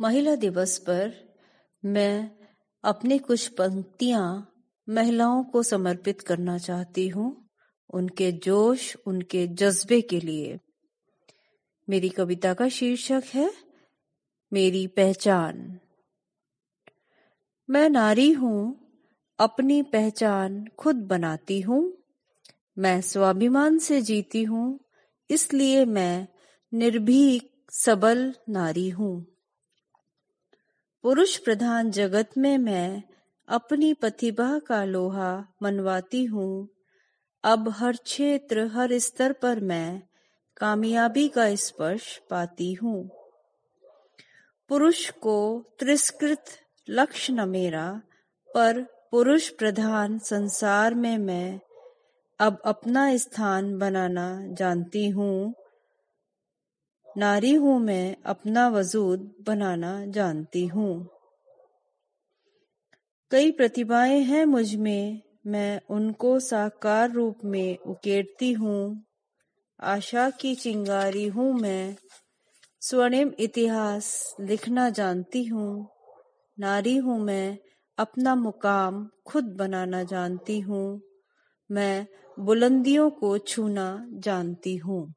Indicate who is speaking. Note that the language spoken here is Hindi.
Speaker 1: महिला दिवस पर मैं अपनी कुछ पंक्तियाँ महिलाओं को समर्पित करना चाहती हूँ। उनके जोश, उनके जज्बे के लिए। मेरी कविता का शीर्षक है, मेरी पहचान। मैं नारी हूँ, अपनी पहचान खुद बनाती हूँ। मैं स्वाभिमान से जीती हूँ, इसलिए मैं निर्भीक, सबल नारी हूँ। पुरुष प्रधान जगत में मैं अपनी प्रतिभा का लोहा मनवाती हूँ। अब हर क्षेत्र, हर स्तर पर मैं कामयाबी का स्पर्श पाती हूँ। पुरुष को तिरस्कृत लक्ष्य न मेरा, पर पुरुष प्रधान संसार में मैं अब अपना स्थान बनाना जानती हूँ। नारी हूँ मैं, अपना वजूद बनाना जानती हूँ। कई प्रतिभाएँ हैं मुझमें, मैं उनको साकार रूप में उकेरती हूँ। आशा की चिंगारी हूँ मैं, स्वर्णिम इतिहास लिखना जानती हूँ। नारी हूँ मैं, अपना मुकाम खुद बनाना जानती हूँ। मैं बुलंदियों को छूना जानती हूँ।